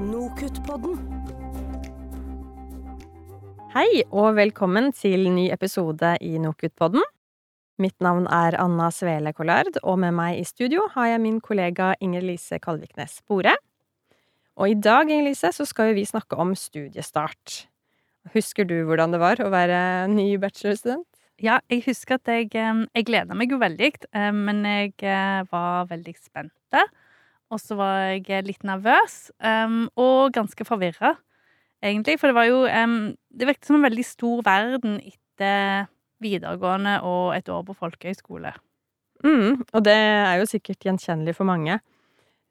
Nokutt-podden. Hei og velkommen til ny episode i Nokutt-podden. Mitt navn er Anna Svele Collard, og med meg i studio har jeg min kollega Inger Lise Kalviknes Bore. Og i dag, Inger Lise, så skal vi snakke om studiestart. Husker du hvordan det var å være ny bachelorstudent? Ja, jeg husker at jeg, eh, jeg gleda meg jo veldig, eh, men jeg eh, var veldig spent. Og så var jeg litt nervøs, og ganske forvirra, egentlig. For det var jo Det virket som en veldig stor verden etter videregående og et år på folkehøyskole. Mm, og det er jo sikkert gjenkjennelig for mange.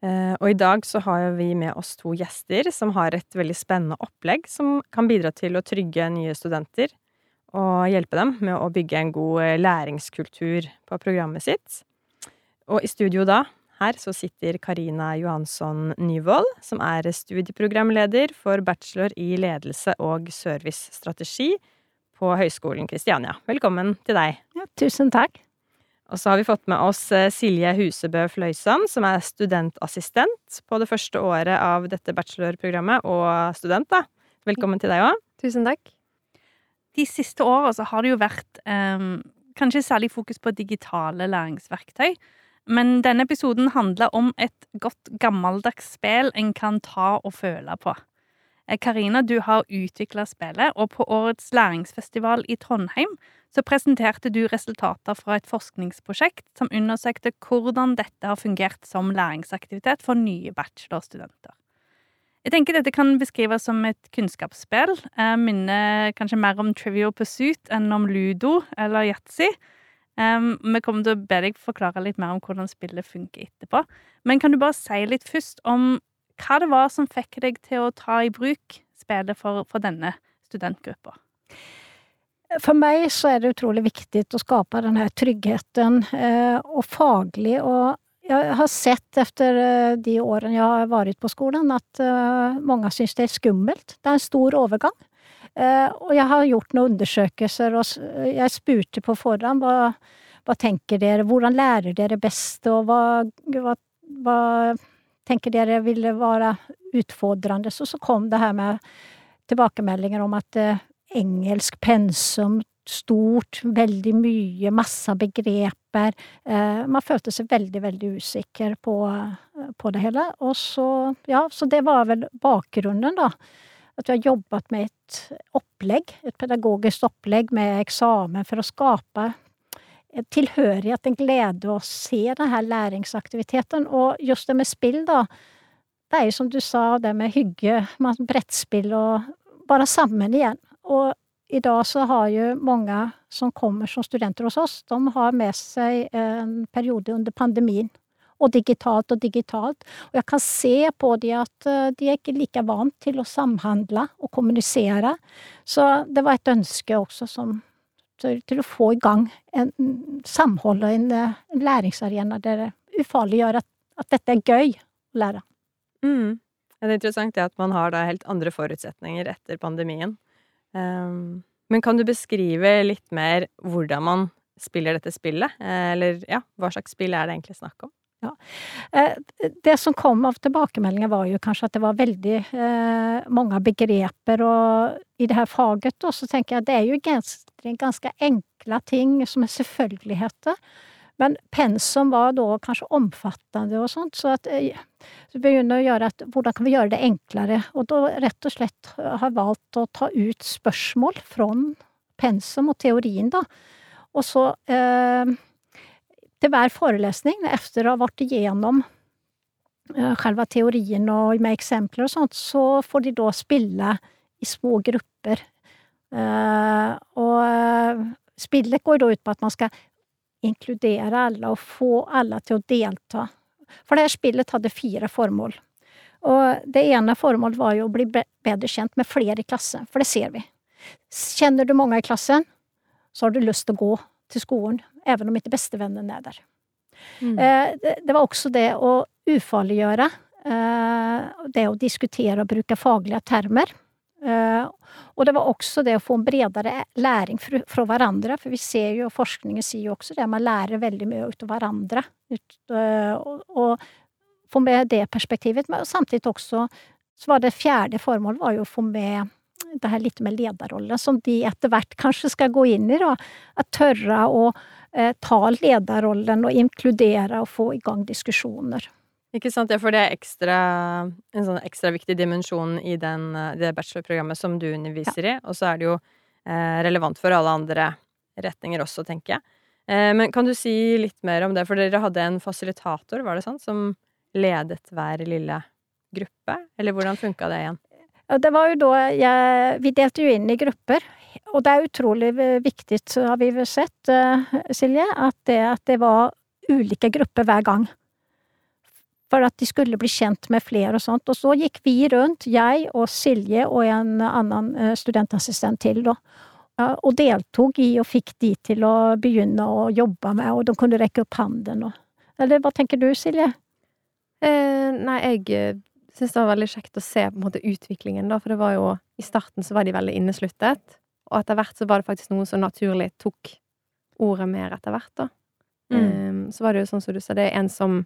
Og i dag så har vi med oss to gjester som har et veldig spennende opplegg som kan bidra til å trygge nye studenter og hjelpe dem med å bygge en god eh, læringskultur på programmet sitt. Og i studio da, her, så sitter Karina Johansson Nyvold, som er studieprogramleder for bachelor i ledelse og servicestrategi på Høgskolen Kristiania. Velkommen til deg. Ja, tusen takk. Og så har vi fått med oss eh, Silje Husebø Fløysand, som er studentassistent på det første året av dette bachelorprogrammet, og student, da. Velkommen til deg òg. Tusen takk de siste åra så har det jo vært um, kanskje særlig fokus på digitale læringsverktøy. Men denne episoden handler om et godt gammeldags spill en kan ta og føle på. Eh, Karina, du har utvikla spillet, og på årets læringsfestival i Trondheim så presenterte du resultater fra et forskningsprosjekt som undersøkte hvordan dette har fungert som læringsaktivitet for nye bachelorstudenter. Jeg tenker dette kan beskrives som et kunnskapsspill. Jeg minner kanskje mer om Trivial Pursuit enn om Ludo eller Yatzy. Um, vi kommer til å be deg forklare litt mer om hvordan spillet funker etterpå. Men kan du bare si litt først om hva det var som fikk deg til å ta i bruk spillet for, for denne studentgruppa? For meg så er det utrolig viktig å skape denne tryggheten, eh, og faglig og jeg har sett efter eh, de årene jeg har vært på skolen, at eh, mange syns det er skummelt. Det er en stor overgang. Eh, og jeg har gjort noen undersøkelser, og jeg spurte på forhånd hva, hva tenker dere, hvordan lærer dere best, og hva, hva, hva tenker dere ville være utfordrende? Så, så kom det her med tilbakemeldinger om at engelsk pensum stort, veldig mye, masse begreper. Eh, man følte seg veldig, veldig usikker på, på, det hele. Og så, ja, så det var vel bakgrunnen, da. At vi har jobbet med et opplegg, et pedagogisk opplegg med eksamen for å skape tilhørighet, en glede å se denne læringsaktiviteten. Og just det med spill, da. Det er jo som du sa, det med hygge, med brettspill og bare sammen igjen. Og i dag så har jo mange som kommer som studenter hos oss, de har med seg en periode under pandemien. Og digitalt og digitalt. Og jeg kan se på dem at eh, de er ikke like vant til å samhandle og kommunisere. Så det var et ønske også som, til å få i gang en samhold og en, eh, en læringsarena der det ufarliggjør at, at dette er gøy å lære. Mm. Det er interessant det at man har da helt andre forutsetninger etter pandemien. Um, men kan du beskrive litt mer hvordan man spiller dette spillet? Eh, eller ja, hva slags spill er det egentlig snakk om? Ja. Eh, det som kom av tilbakemeldinger, var jo kanskje at det var veldig eh, mange begreper og i det her faget, og så tenker jeg at det er jo ganske, enkle ting som er selvfølgeligheter. Men pensum var da kanskje omfattende og sånt, så at eh, vi begynner å gjøre at hvordan kan vi gjøre det enklere? Og da rett og slett har valgt å ta ut spørsmål fra pensum og teorien, da. Og så eh, til hver forelesning, etter å ha vært igjennom eh, selve teorien og med eksempler og sånt, så får de da spille i små grupper. Eh, og eh, spillet går da ut på at man skal inkludere alle og få alle til å delta. For det her spillet hadde fire formål. Og det ene formålet var jo å bli bedre kjent med flere i klassen, for det ser vi. Kjenner du mange i klassen, så har du lyst til å gå til skolen, even om ikke bestevennen er der. Mm. Eh, det var også det å ufarliggjøre, eh, det å diskutere og bruke faglige termer. Eh, og det var også det å få en bredere læring fra hverandre, for vi ser jo, forskningen sier jo også det, man lærer veldig mye ut av hverandre. Ut, eh, og, og få med det perspektivet, men samtidig også så var det fjerde formålet var jo å få med det her litt med lederrollen, som de etter hvert kanskje skal gå inn i, da. At tørre å ta lederrollen og inkludere og få i gang diskusjoner. Ikke sant, ja, for det er ekstra, en sånn ekstra viktig dimensjon i den, eh, det bachelorprogrammet som du underviser i, og så er det jo eh, relevant for alle andre retninger også, tenker jeg. Eh, men kan du si litt mer om det, for dere hadde en fasilitator, var det sant, som ledet hver lille gruppe, eller hvordan funka det igjen? Det var jo da jeg Vi delte jo inn i grupper, og det er utrolig viktig, har vi sett, eh, Silje, at det, at det var ulike grupper hver gang for at de skulle bli kjent med flere og sånt. Og så gikk vi rundt, jeg og Silje og en annen eh, studentassistent til, da, og deltok i og fikk de til å begynne å jobbe med, og de kunne rekke opp hånden og Eller hva tenker du, Silje? Eh, nei, jeg eh, syns det var veldig kjekt å se på en måte utviklingen, da, for det var jo I starten så var de veldig innesluttet, og etter hvert så var det faktisk noen som naturlig tok ordet mer etter hvert, da. Mm. Um, så var det jo sånn som du sa, det er en som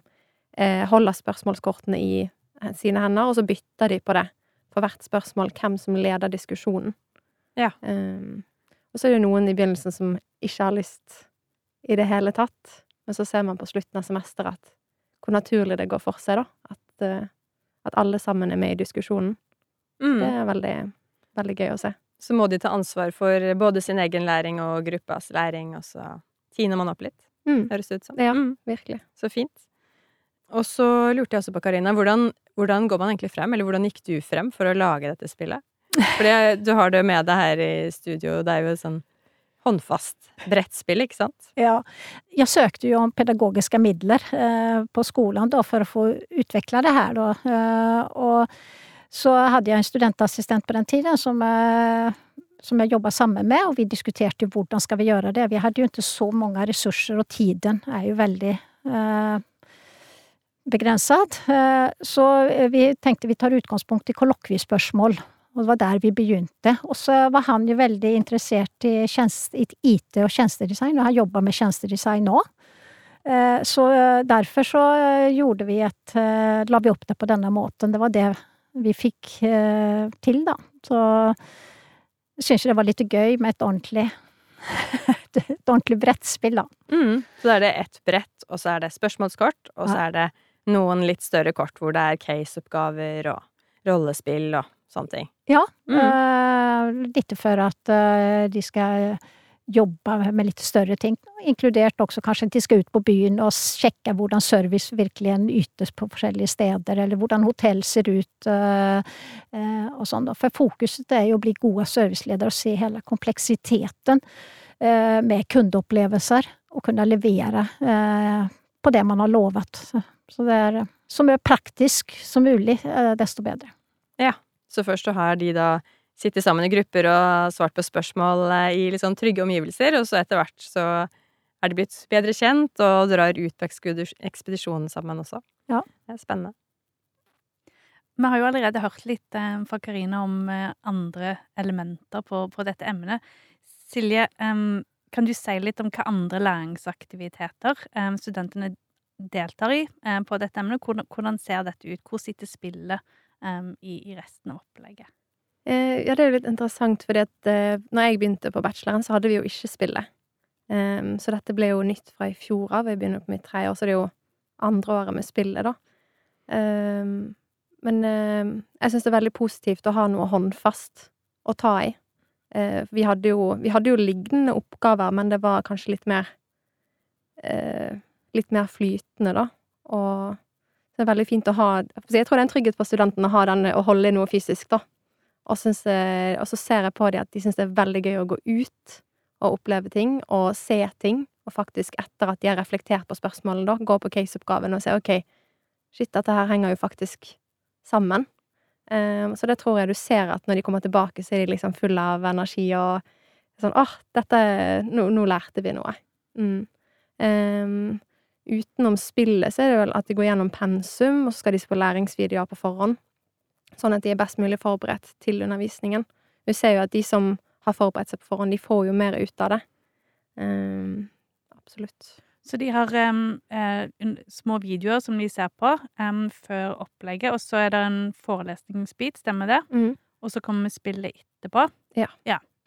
eh, holder spørsmålskortene i sine hender, og så bytter de på det for hvert spørsmål hvem som leder diskusjonen. Ja. Um, og så er det noen i begynnelsen som ikke har lyst i det hele tatt, men så ser man på slutten av semesteret at hvor naturlig det går for seg, da. At, uh, at alle sammen er med i diskusjonen. Mm. Det er veldig, veldig gøy å se. Så må de ta ansvar for både sin egen læring og gruppas læring, og så tiner man opp litt. Mm. Høres det ut som. Ja, mm. virkelig. Så fint. Og så lurte jeg også på, Karina, hvordan, hvordan, går man egentlig frem, eller hvordan gikk du frem for å lage dette spillet? Fordi du har det med deg her i studio, det er jo et sånn håndfast brettspill, ikke sant? Ja. Jeg søkte jo om pedagogiske midler eh, på skolen da, for å få utvikla det her, da. Eh, og så hadde jeg en studentassistent på den tiden som, eh, som jeg jobba sammen med, og vi diskuterte hvordan skal vi gjøre det. Vi hadde jo ikke så mange ressurser, og tiden er jo veldig eh, begrenset. Eh, så vi tenkte vi tar utgangspunkt i kollokviespørsmål. Og det var der vi begynte. Og så var han jo veldig interessert i, tjeneste, i IT og tjenestedesign, og han jobber med tjenestedesign nå. Eh, så derfor så gjorde vi et La vi opp det på denne måten. Det var det vi fikk til, da. Så jeg syns det var litt gøy med et ordentlig et ordentlig brettspill, da. Mm. Så da er det ett brett, og så er det spørsmålskort, og så er det noen litt større kort hvor det er caseoppgaver og rollespill og sånne ting. Ja. Mm. Uh, litt for at uh, de skal jobbe med litt større ting, inkludert også kanskje at de skal ut på byen og sjekke hvordan service virkelig ytes på forskjellige steder, eller hvordan hotell ser ut, uh, og sånn. For fokuset er jo å bli gode serviceledere og se hele kompleksiteten med kundeopplevelser, og kunne levere på det man har lovet. Så det er så mye praktisk som mulig, desto bedre. Ja. Så først så har de da sittet sammen i grupper og svart på spørsmål eh, i litt sånn trygge omgivelser, og så etter hvert så er de blitt bedre kjent og drar ut på ekspedisjonen sammen også. Ja. Det er spennende. Vi har jo allerede hørt litt eh, fra Karina om eh, andre elementer på, på dette emnet. Silje, kan du si litt om hva andre læringsaktiviteter studentene deltar i på dette emnet? Hvordan ser dette ut? Hvor sitter spillet i, i, resten av opplegget. Eh, ja, det er litt interessant, fordi at eh, når jeg begynte på bacheloren, så hadde vi jo ikke spillet. Um, så dette ble jo nytt fra i fjor av. Jeg begynner på mitt tredje år, så det er jo andre året med spillet, da. Um, men uh, jeg syns det er veldig positivt å ha noe håndfast å ta i. Uh, vi, hadde jo, vi hadde jo lignende oppgaver, men det var kanskje litt mer Litt mer flytende, da. Og det er veldig fint å ha Jeg tror det er en trygghet for studentene å ha den, å holde i noe fysisk, da. Og, jeg, og så ser jeg på dem at de syns det er veldig gøy å gå ut og oppleve ting, og se ting, og faktisk, etter at de har reflektert på spørsmålene, gå på caseoppgaven og se OK, shit, dette her henger jo faktisk sammen. Um, så det tror jeg du ser at når de kommer tilbake, så er de liksom fulle av energi og sånn åh, dette nå, nå, lærte vi noe. Mm. Um, Utenom spillet så er det vel at de går gjennom pensum, og så skal de se på læringsvideoer på forhånd. Sånn at de er best mulig forberedt til undervisningen. Vi ser jo at de som har forberedt seg på forhånd, de får jo mer ut av det. Um, absolutt. Så de har um, uh, små videoer som de ser på um, før opplegget, og så er det en forelesningsbit, stemmer det? Mm. Og så kommer spillet etterpå. Ja.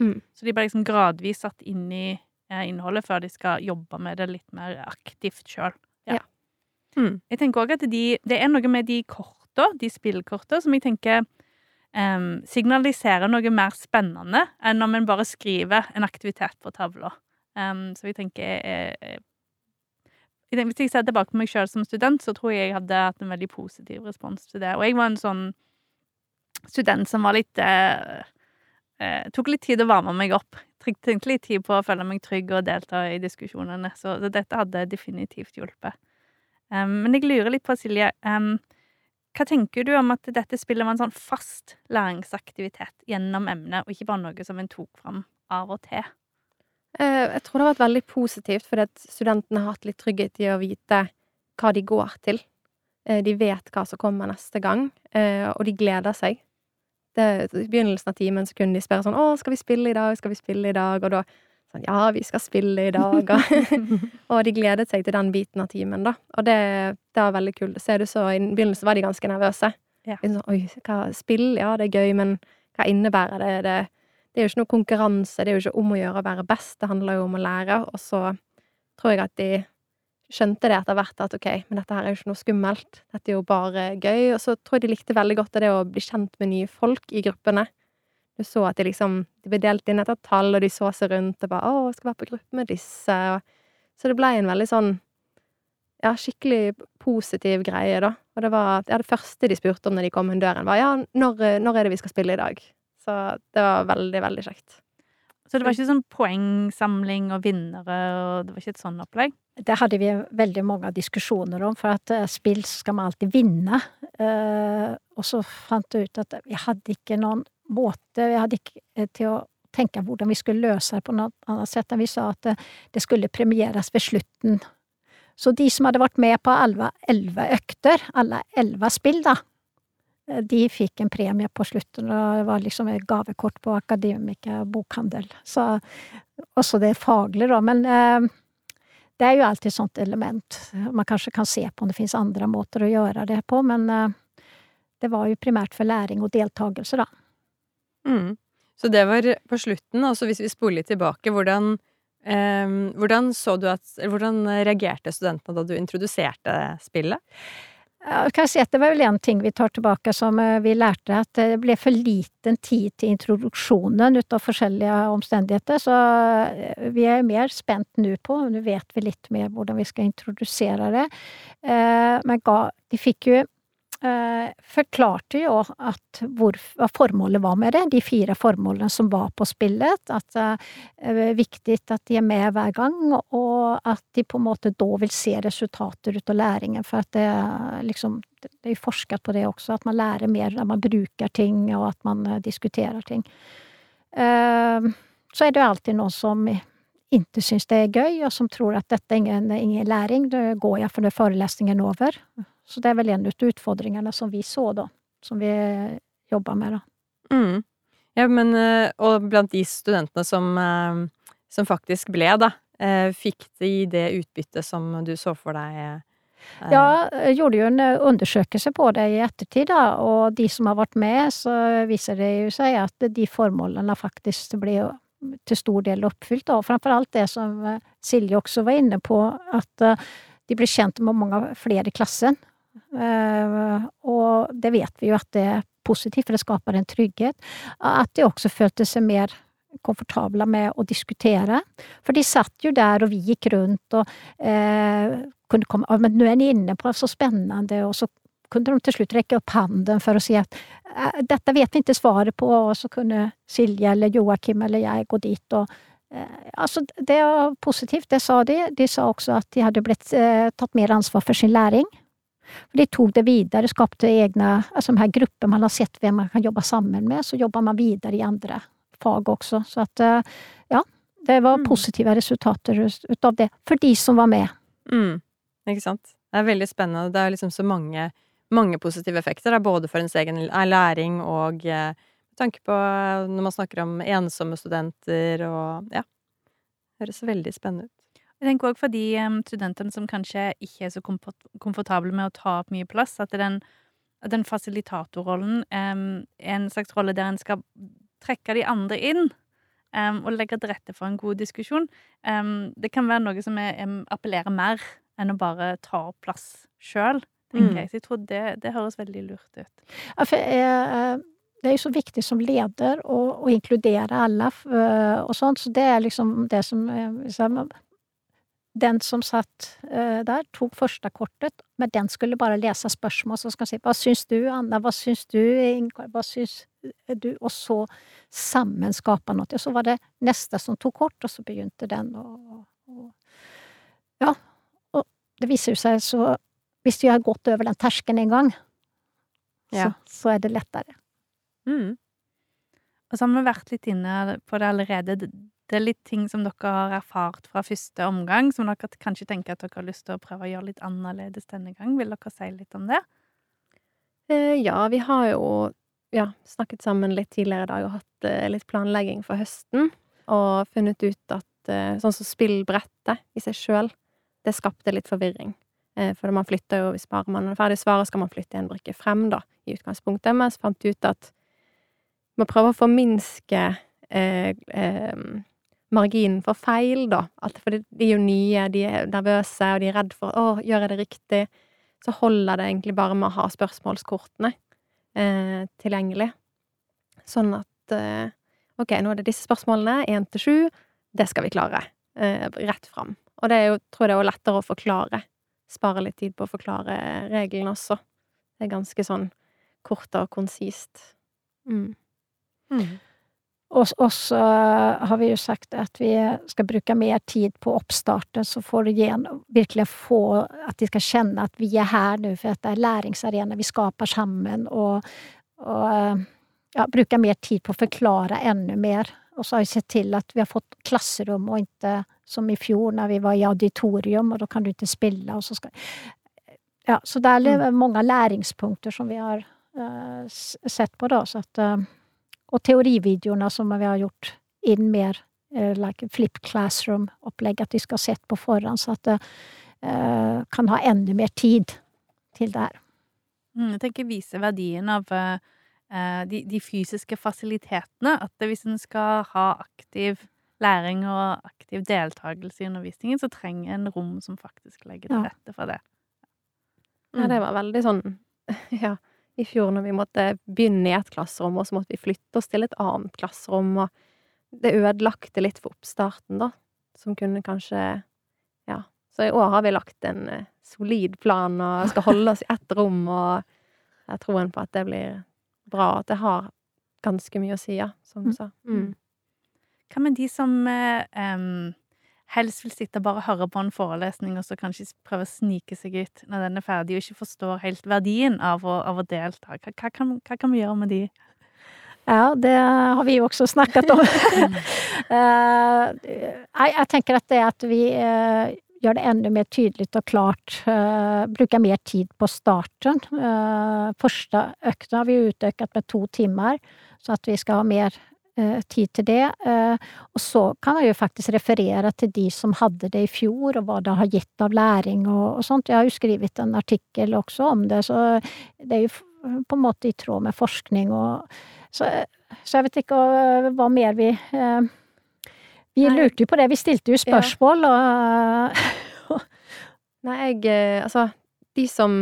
Mm. Så de blir liksom gradvis satt inn i eh, innholdet før de skal jobbe med det litt mer aktivt sjøl. Ja. Mm. Jeg tenker òg at de, det er noe med de korta, de spillkorta, som jeg tenker um, signaliserer noe mer spennende enn om en bare skriver en aktivitet på tavla. Um, så jeg tenker eh, eh, Hvis jeg ser tilbake på meg sjøl som student, så tror jeg jeg hadde hatt en veldig positiv respons til det. Og jeg var en sånn student som var litt eh, eh, Tok litt tid å varme meg opp. Trengte litt tid på å føle meg trygg og delta i diskusjonene. Så så dette hadde definitivt hjulpet. Um, men jeg lurer litt på, Silje, um, hva tenker du om at dette spillet var en sånn fast læringsaktivitet gjennom emnet, og ikke bare noe som en tok fram av og til? Eh, Jeg tror det har vært veldig positivt, fordi at studentene har hatt litt trygghet i å vite hva de går til. Eh, De vet hva som kommer neste gang, eh, og de gleder seg. Det, I begynnelsen av timen så kunne de spørre sånn 'Å, skal vi spille i dag? Skal vi spille i dag?' Og da sånn 'Ja, vi skal spille i dag', og, og de gledet seg til den biten av timen, da. Og det, det var veldig kult. Ser du så I begynnelsen var de ganske nervøse. Ja. Sånn, 'Oi, hva spill? Ja, det er gøy, men hva innebærer det?' det det er jo ikke noe konkurranse, det er jo ikke om å gjøre å være best, det handler jo om å lære, og så tror jeg at de skjønte det etter hvert at ok, men dette her er jo ikke noe skummelt, dette er jo bare gøy, og så tror jeg de likte veldig godt det å bli kjent med nye folk i gruppene. Du så at de liksom, de ble delt inn etter tall, og de så seg rundt og bare å, skal være på gruppe med disse, og så det ble en veldig sånn, ja, skikkelig positiv greie da, og det var, ja, det første de spurte om når de kom inn døren var, ja, når, når er det vi skal spille i dag? Så det var veldig, veldig kjekt. Så det var ikke sånn poengsamling og vinnere, og det var ikke et sånn opplegg? Det hadde vi veldig mange diskusjoner om, for at eh, spill skal man alltid vinne. Eh, og så fant jeg ut at vi hadde ikke noen måte, vi hadde ikke eh, til å tenke hvordan vi skulle løse det på noe annet sett enn vi sa at det, det skulle premieres ved slutten. Så de som hadde vært med på alle elleve økter, alle elleve spill, da, eh, de fikk en premie på slutten, og det var liksom et gavekort på Akademika bokhandel. Så også det faglige, da. Men eh, det er jo alltid et sånt element. Man kanskje kan se på om det finnes andre måter å gjøre det på, men eh, det var jo primært for læring og deltakelse, da. Mm. Så det var på slutten, altså hvis vi spoler litt tilbake, hvordan, eh, hvordan at Hvordan reagerte studentene da du introduserte spillet? Si det var vel en ting vi tar tilbake som eh, vi lærte, at det ble for liten tid til introduksjonen ut av forskjellige omstendigheter, så eh, vi er mer spent nå på, nå vet vi litt mer hvordan vi skal introdusere det. Eh, Men de fikk jo forklarte jo at hvor, hva formålet var med det, de fire formålene som var på spillet. At det er viktig at de er med hver gang, og at de på en måte da vil se resultater ut av læringen. For at det er liksom Det er forsket på det også, at man lærer mer når man bruker ting, og at man eh, diskuterer ting. Eh, Så er det jo alltid noen som ikke syns det er gøy, og som tror at dette er ingen, ingen læring. Da går jeg for når forelesningen er over. Så det er vel en av utfordringene som vi så, da. Som vi jobba med, da. Mm. Ja, men eh, Og blant de studentene som, eh, som faktisk ble, da, eh, fikk de det utbyttet som du så for deg? Ja, jeg gjorde jo en undersøkelse på det i ettertid, da, og de som har vært med, så viser det jo seg at de formålene faktisk ble til stor del oppfylt, da. Framfor alt det som Silje også var inne på, at de ble kjent med mange flere i klassen. Eh, Og det vet vi jo at det er positivt, for det skaper en trygghet. At de også følte seg mer komfortable med å diskutere. For de satt jo der, og vi gikk rundt og eh, kunne komme men nå er de inne på så spennende, og så kunne de til slutt rekke opp handen for å si at eh, dette vet vi ikke svaret på, og så kunne Silje eller Joakim eller jeg gå dit og eh, Altså, det var positivt, det sa de. De sa også at de hadde blitt eh, tatt mer ansvar for sin læring. De tok det videre, skapte egne Altså de grupper man har sett hvem man kan jobbe sammen med, så jobber man videre i andre fag også. Så at eh, ja, det var Mm. positive resultater ut av det, for de som var med. Mm. Ikke sant? Det er veldig spennende. Det er liksom så mange, mange positive effekter, da, både for ens egen læring og eh, med tanke på eh, når man snakker om ensomme studenter og ja. Høres veldig spennende ut. Jeg tenker òg for de studentene som kanskje ikke er så komfort komfortable med å ta opp mye plass, at den, at den fasilitatorrollen um, er en slags rolle der en skal trekke de andre inn. Um, og legge til rette for en god diskusjon. Um, det kan være noe som er, appellerer mer enn å bare ta opp plass sjøl, tenker Mm. jeg. Så jeg tror det, det høres veldig lurt ut. Ja, for, jeg, det er jo så viktig som leder å, å inkludere alle eh, og sånt, så det er liksom det som eh, Den som satt uh, der, tok første kortet, men den skulle bare lese spørsmål, så skal si hva syns du, Anna, hva syns du, Ingvar, hva syns du, og så sammen skape noe. Og så var det neste som tok kort, og så begynte den å å- Ja, og det viser jo seg så Hvis vi har gått over den terskelen en gang, Ja. så, så er det lettere. Mm. Og så har vi vært litt inne på det allerede. Det er litt ting som dere har erfart fra første omgang, som dere kanskje tenker at dere har lyst til å prøve å gjøre litt annerledes denne gang. Vil dere si litt om det? Eh, ja, vi har jo ja, snakket sammen litt tidligere i dag og hatt eh, litt planlegging for høsten. Og funnet ut at eh, sånn som spillbrettet i seg sjøl, det skapte litt forvirring. For man flytter jo, hvis bare man er ferdig svaret, skal man flytte en brikke frem, da, i utgangspunktet. Men så fant vi ut at vi må prøve å forminske eh, eh, marginen for feil, da. At, for de, de er jo nye, de er nervøse, og de er redd for 'Å, gjør jeg det riktig?' Så holder det egentlig bare med å ha spørsmålskortene eh, tilgjengelig. Sånn at eh, OK, nå er det disse spørsmålene, én til sju. Det skal vi klare. Eh, rett fram. Og det er jo, tror jeg det er lettere å forklare. Spare litt tid på å forklare reglene også. Det er ganske sånn kort og konsist. Mm. Mm. Og, så har vi jo sagt at vi skal bruke mer tid på oppstarten, så får du virkelig få at de skal kjenne at vi er her nå, for at det er læringsarena vi skaper sammen, og, og ja, bruke mer tid på å forklare enda mer. Og så har vi sett til at vi har fått klasserom, og ikke som i fjor når vi var i auditorium, og da kan du ikke spille, og så skal Ja, så det er mange læringspunkter som vi har uh, sett på, da, så at eh, og teorivideoene som vi har gjort inn mer uh, like flip classroom-opplegg, at de skal ha sett på forhånd, så at det uh, kan ha enda mer tid til det her. Mm, jeg tenker vise verdien av eh, eh, de, de fysiske fasilitetene. At hvis en skal ha aktiv læring og aktiv deltakelse i undervisningen, så trenger en rom som faktisk legger til rette for det. Ja, det var veldig sånn Ja, i fjor når vi måtte begynne i et klasserom, og så måtte vi flytte oss til et annet klasserom, og det ødelagte litt for oppstarten, da, som kunne kanskje Ja. Så i år har vi lagt en eh, solid plan og skal holde oss i ett rom, og jeg har troen på at det blir bra, at det har ganske mye å si, ja, som du Mm. sa. Mm. Hva med de som em, helst vil sitte og bare høre på en forelesning, og så kanskje prøve å snike seg ut når den er ferdig, og ikke forstår helt verdien av å, av å delta? Hva, hva, kan, hva kan vi gjøre med de? Ja, det har vi jo også snakket om. Eh, jeg tenker at det at vi eh, gjør det enda mer tydelig og klart, eh, bruker mer tid på starten. Første økta har vi utøket med to timer, så at vi skal ha mer tid til det. Eh, Og så kan jeg jo faktisk referere til de som hadde det i fjor, og hva det har gitt av læring og, og sånt. Jeg har jo skrevet en artikkel også om det, så det er jo på en måte i tråd med forskning og så, så jeg vet ikke øh, hva mer vi Vi Nei. lurte jo på det, vi stilte jo spørsmål, og Nei, jeg eh, Altså, de som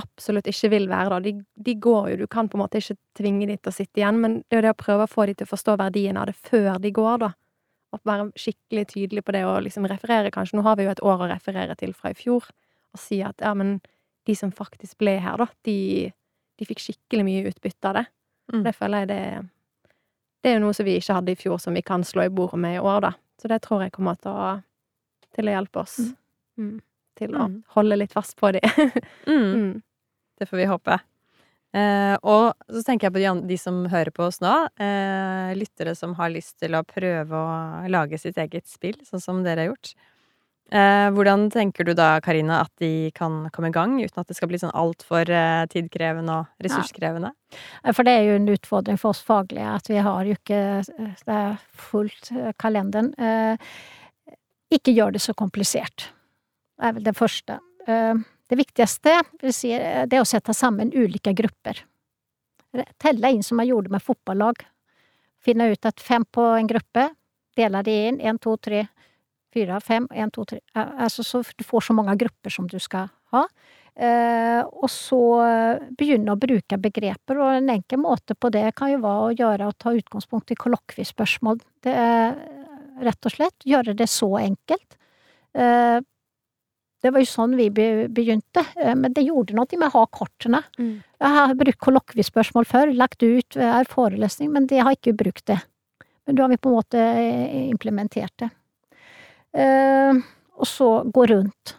absolutt ikke vil være da, de, de går jo Du kan på en måte ikke tvinge de til å sitte igjen, men det er jo det å prøve å få de til å forstå verdien av det før de går, da. Og være skikkelig tydelig på det og liksom referere, kanskje. Nå har vi jo et år å referere til fra i fjor, og si at ja, men de som faktisk ble her, da, de, de fikk skikkelig mye utbytte av det. Mm. Det føler jeg det Det er jo noe som vi ikke hadde i fjor, som vi kan slå i bordet med i år, da. Så det tror jeg kommer til å, til å hjelpe oss. Mm. Til å Mm. holde litt fast på de. Mm. mm. Det får vi håpe. Eh, og så tenker jeg på de, de som hører på oss nå. Eh, lyttere som har lyst til å prøve å lage sitt eget spill, sånn som dere har gjort. Eh, hvordan tenker du da, Karina, at de kan komme i gang uten at det skal bli sånn altfor eh, tidkrevende og ressurskrevende? For det er jo en utfordring for oss faglige at vi har jo ikke det er fullt eh, kalenderen. Eh, ikke gjør det så komplisert. Er vel det første. Eh, det viktigste vil si, eh, det er å sette sammen ulike grupper. Telle inn som man gjorde med fotballag. Finne ut at fem på en gruppe, dele det inn. Én, to, tre, fire, fem. én, to, tre. Altså så du får så mange grupper som du skal ha. Eh, og så begynne å bruke begreper, og en enkel måte på det kan jo være å gjøre å ta utgangspunkt i kollokviespørsmål. Det rett og slett gjøre det så enkelt. Eh, det var jo sånn vi begynte, eh, men det gjorde noe med å ha kortene. Mm. Jeg har brukt kollokviespørsmål før, lagt ut er forelesning, men det har ikke brukt det. Men da har vi på en måte implementert det. Og så gå rundt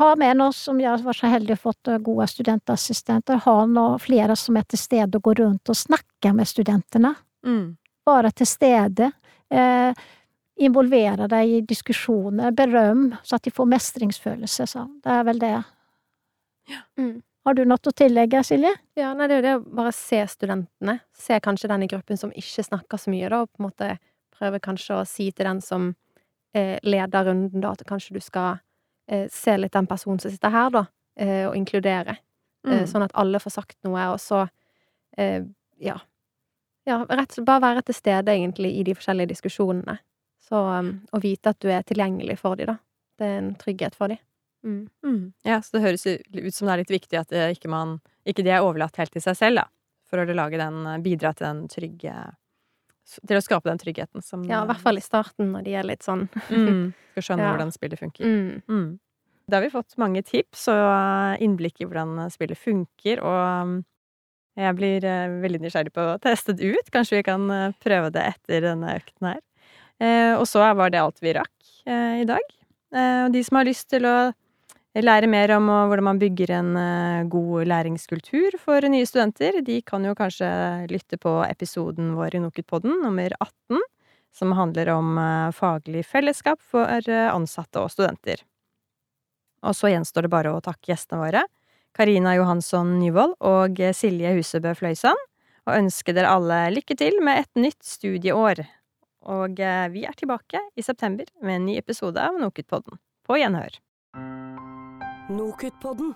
ha med noe som jeg var så heldig å fått gode studentassistenter, ha noe, flere som er til stede og går rundt og snakker med studentene. Mm. Bare til stede. Eh, involvere deg i diskusjoner, berøm, så at de får mestringsfølelse. Så det er vel det. Ja. Mm. Har du noe å tillegge, Silje? Ja, nei, det er jo det å bare se studentene. Se kanskje den i gruppen som ikke snakker så mye, da, og på en måte prøve kanskje å si til den som eh, leder runden, da, at kanskje du skal eh, se litt den personen som sitter her, da, eh, og inkludere. Eh, mm. Sånn at alle får sagt noe, og så eh, ja. Ja, rett, bare være til stede, egentlig, i de forskjellige diskusjonene. Så um, å vite at du er tilgjengelig for dem, da. Det er en trygghet for dem. Mm. Mm. Ja, så det høres ut som det er litt viktig at ikke, man, ikke de er overlatt helt til seg selv, da. For å lage den, bidra til den trygge til å skape den tryggheten som Ja, i hvert fall i starten, når de er litt sånn mm, Skal skjønne ja. hvordan spillet funker. Mm. Mm. Da har vi fått mange tips og innblikk i hvordan spillet funker, og jeg blir eh, veldig nysgjerrig på å teste det ut. Kanskje vi kan eh, prøve det etter denne økten her. Eh, og så var det alt vi rakk i dag. Og de som har lyst til å lære mer om hvordan man bygger en eh, god læringskultur for nye studenter, de kan jo kanskje lytte på episoden vår i NOKUT-podden, nummer 18, som handler om eh, faglig fellesskap for eh, ansatte og studenter. Og så gjenstår det bare å takke gjestene våre, Karina Johansson Nyvold og Silje Husebø Fløysand, og ønske dere alle lykke til med et nytt studieår. Og vi er tilbake i september med en ny episode av NOKUT-podden. På gjenhør. Nokutpodden.